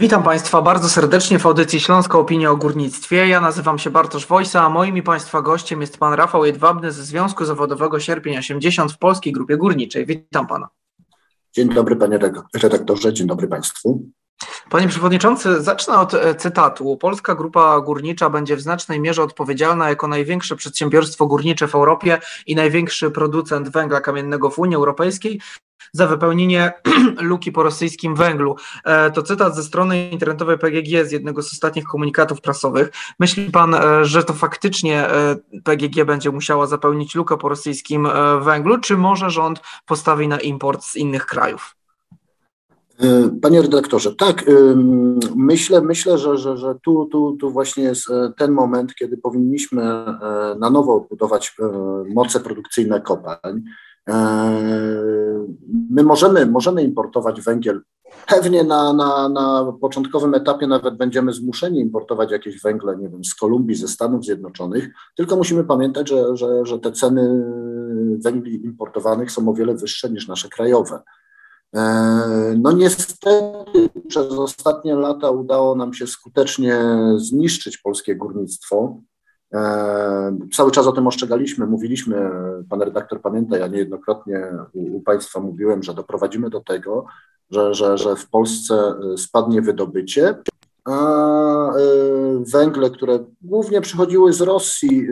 Witam Państwa bardzo serdecznie w audycji Śląska Opinia o Górnictwie. Ja nazywam się Bartosz Wojsa, a moim i Państwa gościem jest Pan Rafał Jedwabny ze Związku Zawodowego Sierpień 80 w Polskiej Grupie Górniczej. Witam Pana. Dzień dobry Panie redaktorze, dzień dobry Państwu. Panie Przewodniczący, zacznę od e, cytatu. Polska Grupa Górnicza będzie w znacznej mierze odpowiedzialna jako największe przedsiębiorstwo górnicze w Europie i największy producent węgla kamiennego w Unii Europejskiej za wypełnienie luki po rosyjskim węglu. E, to cytat ze strony internetowej PGG z jednego z ostatnich komunikatów prasowych. Myśli pan, e, że to faktycznie PGG będzie musiała zapełnić lukę po rosyjskim węglu, czy może rząd postawi na import z innych krajów? E, panie redaktorze, tak, myślę, myślę że, że, że tu, tu, tu właśnie jest e, ten moment, kiedy powinniśmy e, na nowo odbudować moce produkcyjne kopalń. My możemy, możemy importować węgiel. Pewnie na, na, na początkowym etapie nawet będziemy zmuszeni importować jakieś węgle, nie wiem, z Kolumbii, ze Stanów Zjednoczonych, tylko musimy pamiętać, że, że, że te ceny węgli importowanych są o wiele wyższe niż nasze krajowe. E, no niestety przez ostatnie lata udało nam się skutecznie zniszczyć polskie górnictwo. E, cały czas o tym ostrzegaliśmy, mówiliśmy, pan redaktor pamięta, ja niejednokrotnie u, u Państwa mówiłem, że doprowadzimy do tego, że, że, że w Polsce spadnie wydobycie, a e, węgle, które głównie przychodziły z Rosji,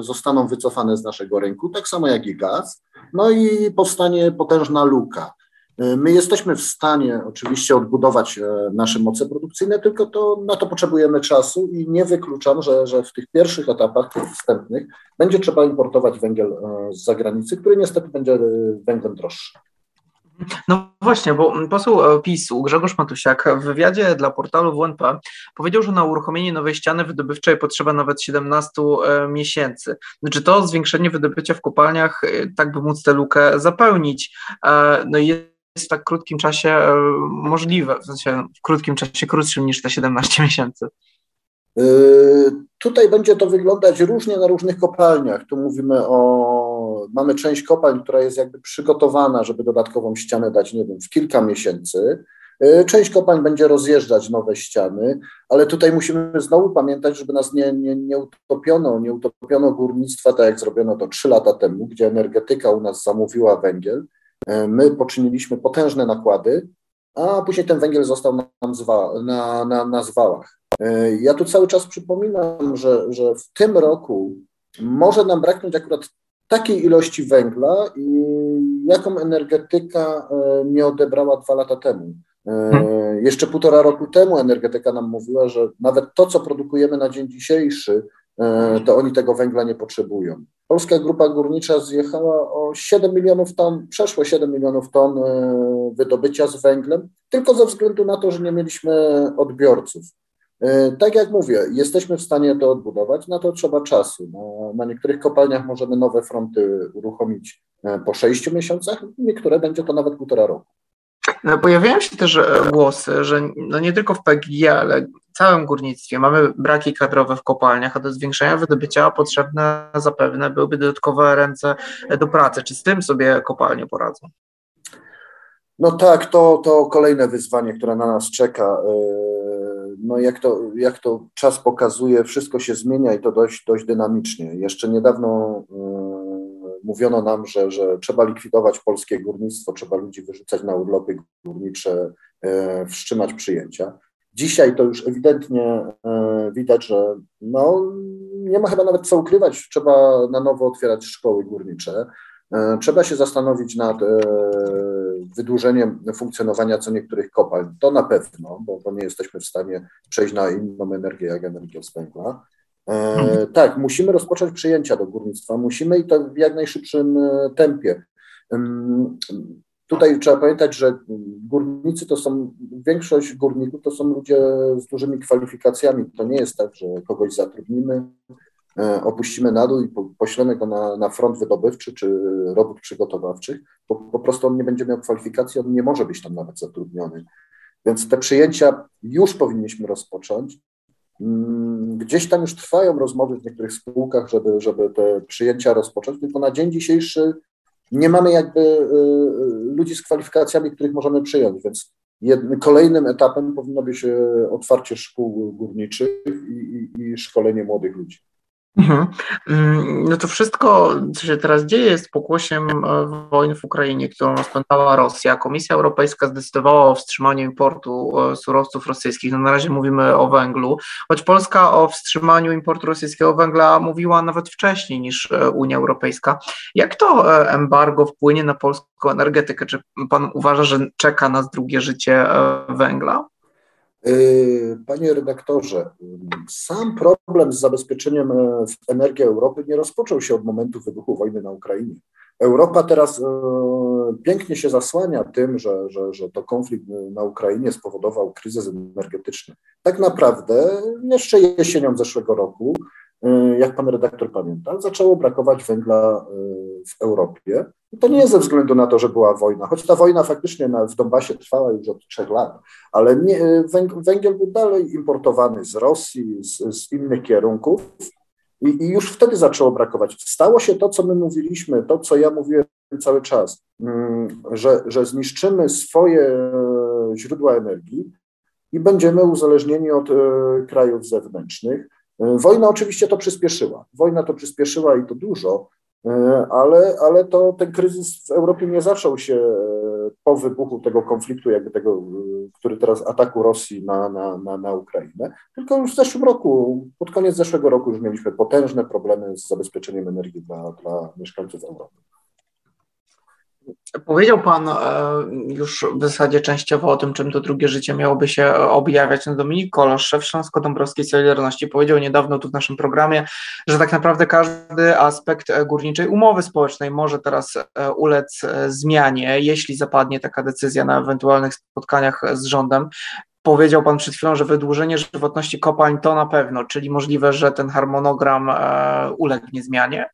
zostaną wycofane z naszego rynku, tak samo jak i gaz, no i powstanie potężna luka. E, my jesteśmy w stanie oczywiście odbudować e, nasze moce produkcyjne, tylko to, na to potrzebujemy czasu i nie wykluczam, że, że w tych pierwszych etapach, tych wstępnych, będzie trzeba importować węgiel e, z zagranicy, który niestety będzie węglem droższy. No właśnie, bo poseł PiSu Grzegorz Matusiak w wywiadzie dla portalu WNP powiedział, że na uruchomienie nowej ściany wydobywczej potrzeba nawet 17 miesięcy. Czy to zwiększenie wydobycia w kopalniach, tak by móc tę lukę zapełnić? No i w tak krótkim czasie e, możliwe, w sensie w krótkim czasie krótszym niż te 17 miesięcy? E, tutaj będzie to wyglądać różnie na różnych kopalniach. Tu mówimy o. Mamy część kopalń, która jest jakby przygotowana, żeby dodatkową ścianę dać, nie wiem, w kilka miesięcy. E, część kopalń będzie rozjeżdżać nowe ściany, ale tutaj musimy znowu pamiętać, żeby nas nie, nie, nie utopiono, nie utopiono górnictwa, tak jak zrobiono to trzy lata temu, gdzie energetyka u nas zamówiła węgiel my poczyniliśmy potężne nakłady, a później ten węgiel został nam zwa, na, na, na zwałach. E, ja tu cały czas przypominam, że, że w tym roku może nam braknąć akurat takiej ilości węgla, jaką energetyka e, nie odebrała dwa lata temu. Hmm. Jeszcze półtora roku temu energetyka nam mówiła, że nawet to, co produkujemy na dzień dzisiejszy, to oni tego węgla nie potrzebują. Polska Grupa Górnicza zjechała o 7 milionów ton, przeszło 7 milionów ton e, wydobycia z węglem, tylko ze względu na to, że nie mieliśmy odbiorców. E, tak jak mówię, jesteśmy w stanie to odbudować, na to trzeba czasu. Na, na niektórych kopalniach możemy nowe fronty uruchomić e, po 6 miesiącach, niektóre będzie to nawet półtora roku. No, pojawiają się też głosy, że no nie tylko w PGG, ale całym górnictwie mamy braki kadrowe w kopalniach, a do zwiększenia wydobycia potrzebne zapewne byłyby dodatkowe ręce do pracy. Czy z tym sobie kopalnie poradzą? No tak, to, to kolejne wyzwanie, które na nas czeka. E, no jak to, jak to czas pokazuje, wszystko się zmienia i to dość, dość dynamicznie. Jeszcze niedawno e, mówiono nam, że, że trzeba likwidować polskie górnictwo, trzeba ludzi wyrzucać na urlopy górnicze, e, wstrzymać przyjęcia. Dzisiaj to już ewidentnie e, widać, że no, nie ma chyba nawet co ukrywać, trzeba na nowo otwierać szkoły górnicze. E, trzeba się zastanowić nad wydłużeniem funkcjonowania co niektórych kopalń. To na pewno, bo, bo nie jesteśmy w stanie przejść na inną energię jak energia z węgla. Mhm. Tak, musimy rozpocząć przyjęcia do górnictwa, musimy i to w jak najszybszym tempie. Tutaj trzeba pamiętać, że górnicy to są, większość górników to są ludzie z dużymi kwalifikacjami. To nie jest tak, że kogoś zatrudnimy, e, opuścimy na dół i poślemy go na, na front wydobywczy czy robót przygotowawczych, bo po prostu on nie będzie miał kwalifikacji, on nie może być tam nawet zatrudniony. Więc te przyjęcia już powinniśmy rozpocząć. Mm, gdzieś tam już trwają rozmowy w niektórych spółkach, żeby, żeby te przyjęcia rozpocząć, tylko na dzień dzisiejszy nie mamy jakby y, y, ludzi z kwalifikacjami, których możemy przyjąć, więc Jednym, kolejnym etapem powinno być otwarcie szkół górniczych i, i, i szkolenie młodych ludzi. Mhm. Mm, no to wszystko, co się teraz dzieje, jest pokłosiem e, wojny w Ukrainie, którą rozpętała Rosja. Komisja Europejska zdecydowała o wstrzymaniu importu e, surowców rosyjskich. No na razie mówimy o węglu, choć Polska o wstrzymaniu importu rosyjskiego węgla mówiła nawet wcześniej niż e, Unia Europejska. Jak to embargo wpłynie na polską energetykę? Czy pan uważa, że czeka nas drugie życie węgla? Yy, panie redaktorze, sam problem z zabezpieczeniem e, energii Europy nie rozpoczął się od momentu wybuchu wojny na Ukrainie. Europa teraz pięknie się zasłania tym, że, że, że to konflikt na Ukrainie spowodował kryzys energetyczny. Tak naprawdę jeszcze jesienią zeszłego roku, jak pan redaktor pamięta, zaczęło brakować węgla w Europie. To nie ze względu na to, że była wojna, choć ta wojna faktycznie na, w Donbasie trwała już od trzech lat, ale nie, węgiel był dalej importowany z Rosji, z, z innych kierunków i, i, już wtedy zaczęło brakować. Stało się to, co my mówiliśmy, to, co ja mówiłem cały czas, mm, że, że zniszczymy swoje źródła energii i będziemy uzależnieni od e, krajów zewnętrznych. E, wojna oczywiście to przyspieszyła. Wojna to przyspieszyła i to dużo, E, ale, ale to ten kryzys w Europie nie zaczął się e, po wybuchu tego konfliktu, jakby tego, który teraz ataku Rosji na, na, na, na Ukrainę, tylko już w zeszłym roku, pod koniec zeszłego roku już mieliśmy potężne problemy z zabezpieczeniem energii dla, dla mieszkańców Europy. Powiedział Pan e, już w zasadzie częściowo o tym, czym to drugie życie miałoby się objawiać. No Dominik Kolosz, szef Śląsko-Dąbrowskiej Solidarności, powiedział niedawno tu w naszym programie, że tak naprawdę każdy aspekt górniczej umowy społecznej może teraz e, ulec e, zmianie, jeśli zapadnie taka decyzja na ewentualnych spotkaniach z rządem. Powiedział Pan przed chwilą, że wydłużenie żywotności kopalń to na pewno, czyli możliwe, że ten harmonogram ulegnie zmianie?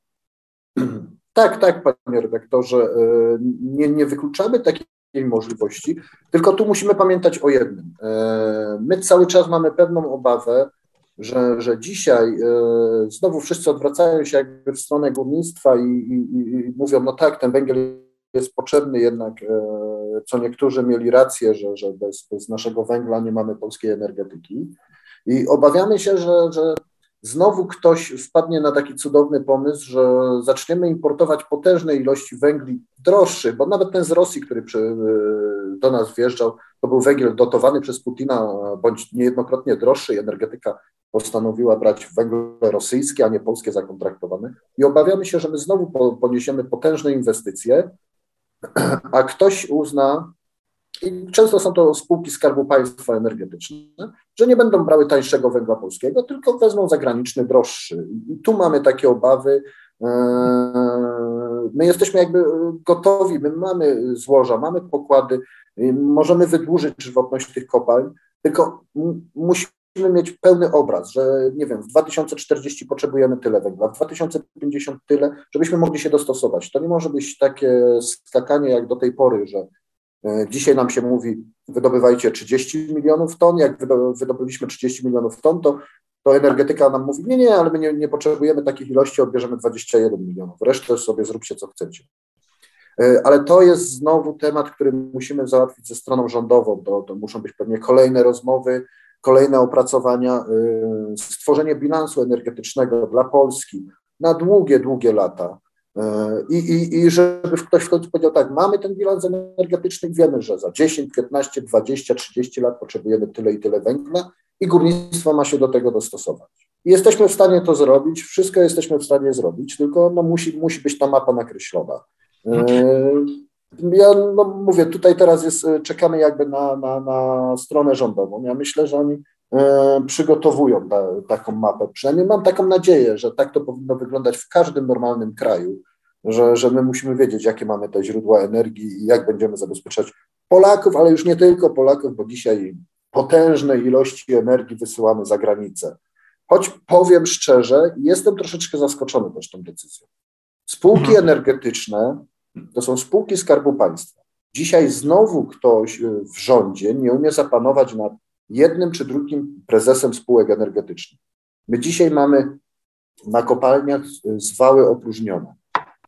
Tak, tak, panie redaktorze. E, nie, nie wykluczamy takiej możliwości, tylko tu musimy pamiętać o jednym. E, my cały czas mamy pewną obawę, że, że dzisiaj e, znowu wszyscy odwracają się jakby w stronę górnictwa i, i, i mówią, no tak, ten węgiel jest potrzebny jednak, co niektórzy mieli rację, że, że bez, bez naszego węgla nie mamy polskiej energetyki. I obawiamy się, że, że znowu ktoś wpadnie na taki cudowny pomysł, że zaczniemy importować potężne ilości węgli droższych, bo nawet ten z Rosji, który przy, y, do nas wjeżdżał, to był węgiel dotowany przez Putina, bądź niejednokrotnie droższy. Energetyka postanowiła brać węgle rosyjskie, a nie polskie zakontraktowane. I obawiamy się, że my znowu poniesiemy potężne inwestycje, a ktoś uzna, i często są to spółki Skarbu Państwa energetyczne, że nie będą brały tańszego węgla polskiego, tylko wezmą zagraniczny, droższy. I tu mamy takie obawy. Eee, my jesteśmy jakby gotowi, my mamy złoża, mamy pokłady, możemy wydłużyć żywotność tych kopalń, tylko musimy mieć pełny obraz, że nie wiem, w 2040 potrzebujemy tyle węgla, w 2050 tyle, żebyśmy mogli się dostosować. To nie może być takie skakanie jak do tej pory, że E, dzisiaj nam się mówi, wydobywajcie 30 milionów ton. Jak wydobyliśmy 30 milionów ton, to, to energetyka nam mówi, nie, nie, ale my nie, nie potrzebujemy takich ilości, odbierzemy 21 milionów. Resztę sobie zróbcie, co chcecie. E, ale to jest znowu temat, który musimy załatwić ze stroną rządową. To, to muszą być pewnie kolejne rozmowy, kolejne opracowania, e, stworzenie bilansu energetycznego dla Polski na długie, długie lata. I, i, I żeby ktoś w końcu powiedział tak, mamy ten bilans energetyczny, wiemy, że za 10, 15, 20, 30 lat potrzebujemy tyle i tyle węgla i górnictwo ma się do tego dostosować. I jesteśmy w stanie to zrobić, wszystko jesteśmy w stanie zrobić, tylko no musi, musi być ta mapa nakreślona. E, ja no mówię, tutaj teraz jest, czekamy jakby na, na, na stronę rządową. Ja myślę, że oni E, przygotowują ta, taką mapę. Przynajmniej mam taką nadzieję, że tak to powinno wyglądać w każdym normalnym kraju, że, że my musimy wiedzieć, jakie mamy te źródła energii i jak będziemy zabezpieczać Polaków, ale już nie tylko Polaków, bo dzisiaj potężne ilości energii wysyłamy za granicę. Choć powiem szczerze, jestem troszeczkę zaskoczony też tą decyzją. Spółki mhm. energetyczne to są spółki Skarbu Państwa. Dzisiaj znowu ktoś w rządzie nie umie zapanować nad jednym czy drugim prezesem spółek energetycznych. My dzisiaj mamy na kopalniach zwały opróżnione.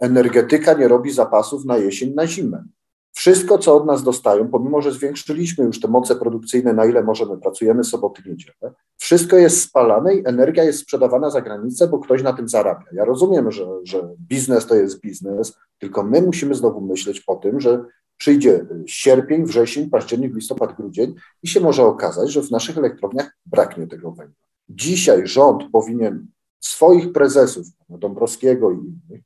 Energetyka nie robi zapasów na jesień, na zimę. Wszystko, co od nas dostają, pomimo że zwiększyliśmy już te moce produkcyjne, na ile możemy, pracujemy soboty, niedzielę, wszystko jest spalane i energia jest sprzedawana za granicę, bo ktoś na tym zarabia. Ja rozumiem, że, że biznes to jest biznes, tylko my musimy znowu myśleć o tym, że przyjdzie sierpień, wrzesień, październik, listopad, grudzień i się może okazać, że w naszych elektrowniach braknie tego węgla. Dzisiaj rząd powinien swoich prezesów, Dąbrowskiego i innych,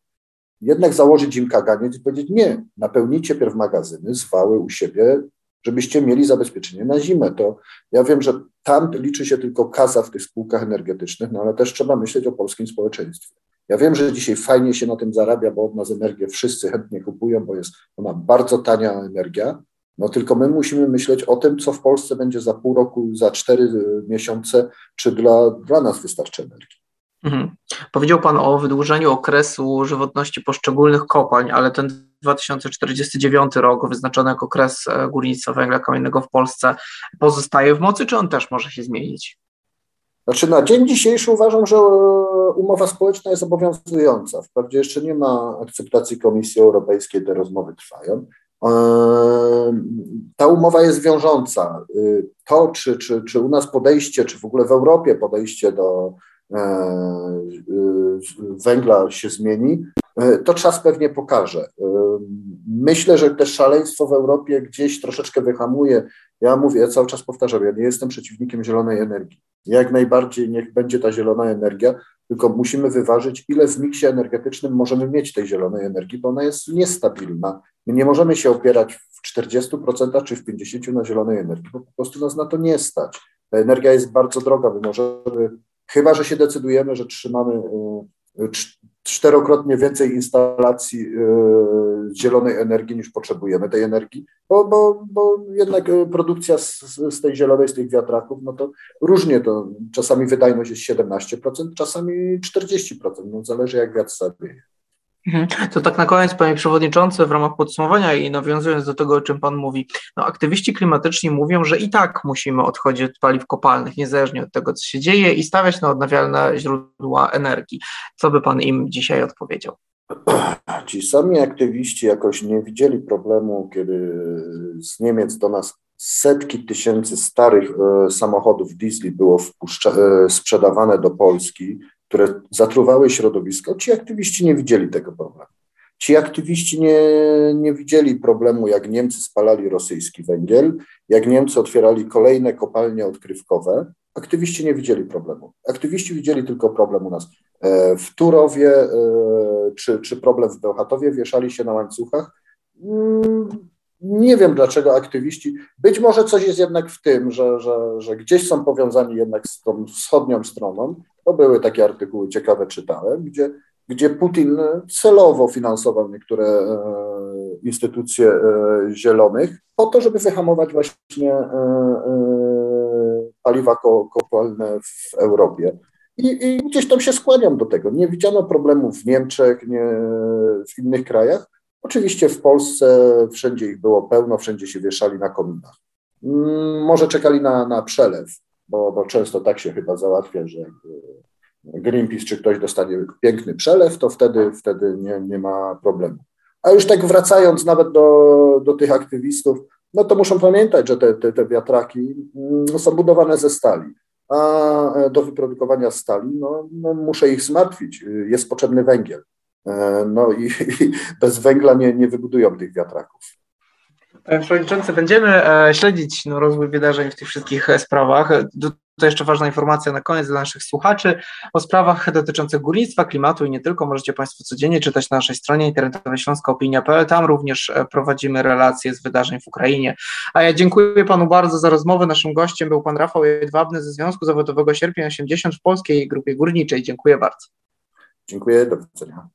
jednak założyć im kaganiec i powiedzieć nie, napełnijcie pierw magazyny, zwały u siebie, żebyście mieli zabezpieczenie na zimę. To ja wiem, że tam liczy się tylko kasa w tych spółkach energetycznych, no ale też trzeba myśleć o polskim społeczeństwie. Ja wiem, że dzisiaj fajnie się na tym zarabia, bo od nas energię wszyscy chętnie kupują, bo jest ona bardzo tania energia, no tylko my musimy myśleć o tym, co w Polsce będzie za pół roku, za cztery miesiące, czy dla, dla nas wystarczy energii. Mhm. Powiedział Pan o wydłużeniu okresu żywotności poszczególnych kopalń, ale ten 2049 rok, wyznaczony jako okres e, górnictwa węgla kamiennego w Polsce, pozostaje w mocy, czy on też może się zmienić? Znaczy na dzień dzisiejszy uważam, że e, umowa społeczna jest obowiązująca. Wprawdzie jeszcze nie ma akceptacji Komisji Europejskiej, te rozmowy trwają. E, ta umowa jest wiążąca. To, czy, czy, czy u nas podejście, czy w ogóle w Europie podejście do węgla się zmieni, E, to czas pewnie pokaże. E, myślę, że też szaleństwo w Europie gdzieś troszeczkę wyhamuje. Ja mówię, ja cały czas powtarzam, ja nie jestem przeciwnikiem zielonej energii. Jak najbardziej niech będzie ta zielona energia, tylko musimy wyważyć, ile w miksie energetycznym możemy mieć tej zielonej energii, bo ona jest niestabilna. My nie możemy się opierać w 40% czy w 50% na zielonej energii, bo po prostu nas na to nie stać. Ta energia jest bardzo droga. My możemy, chyba że się decydujemy, że trzymamy e, czterokrotnie więcej instalacji e, zielonej energii niż potrzebujemy tej energii, bo, bo, bo jednak e, produkcja z, z tej zielonej, z tych wiatraków, no to różnie to, czasami wydajność jest 17%, czasami 40%, no zależy jak wiatr sobie. Mhm. To tak na koniec, panie przewodniczący, w ramach podsumowania i nawiązując do tego, o czym pan mówi, no, aktywiści klimatyczni mówią, że i tak musimy odchodzić od paliw kopalnych, niezależnie od tego, co się dzieje, i stawiać na odnawialne źródła energii. Co by pan im dzisiaj odpowiedział? Ci sami aktywiści jakoś nie widzieli problemu, kiedy z Niemiec do nas setki tysięcy starych e, samochodów diesli było e, sprzedawane do Polski które zatruwały środowisko, ci aktywiści nie widzieli tego problemu. Ci aktywiści nie, nie widzieli problemu, jak Niemcy spalali rosyjski węgiel, jak Niemcy otwierali kolejne kopalnie odkrywkowe. Aktywiści nie widzieli problemu. Aktywiści widzieli tylko problem u nas e, w Turowie e, czy, czy problem w Bełchatowie, wieszali się na łańcuchach. Mm, nie wiem dlaczego aktywiści. Być może coś jest jednak w tym, że, że, że gdzieś są powiązani jednak z tą wschodnią stroną to były takie artykuły ciekawe, czytałem, gdzie, gdzie Putin celowo finansował niektóre e, instytucje e, zielonych po to, żeby wyhamować właśnie e, paliwa kopalne w Europie. I, I, gdzieś tam się skłaniam do tego. Nie widziano problemów w Niemczech, nie w innych krajach. Oczywiście w Polsce wszędzie ich było pełno, wszędzie się wieszali na kominach. Mm, może czekali na, na przelew, bo, bo często tak się chyba załatwia, że Greenpeace czy ktoś dostanie piękny przelew, to wtedy, wtedy nie, nie ma problemu. A już tak wracając nawet do, do tych aktywistów, no to muszą pamiętać, że te, te, te wiatraki mm, są budowane ze stali, a do wyprodukowania stali no, no muszę ich zmartwić, jest potrzebny węgiel. E, no i, i bez węgla nie, nie wybudują tych wiatraków. Przewodniczący, będziemy e, śledzić no, rozwój wydarzeń w tych wszystkich e, sprawach. To jeszcze ważna informacja na koniec dla naszych słuchaczy o sprawach dotyczących górnictwa, klimatu i nie tylko. Możecie Państwo codziennie czytać na naszej stronie internetowej śląskaopinia.pl. Tam również e, prowadzimy relacje z wydarzeń w Ukrainie. A ja dziękuję Panu bardzo za rozmowę. Naszym gościem był Pan Rafał Jedwabny ze Związku Zawodowego Sierpień 80 w Polskiej Grupie Górniczej. Dziękuję bardzo. Dziękuję, do widzenia.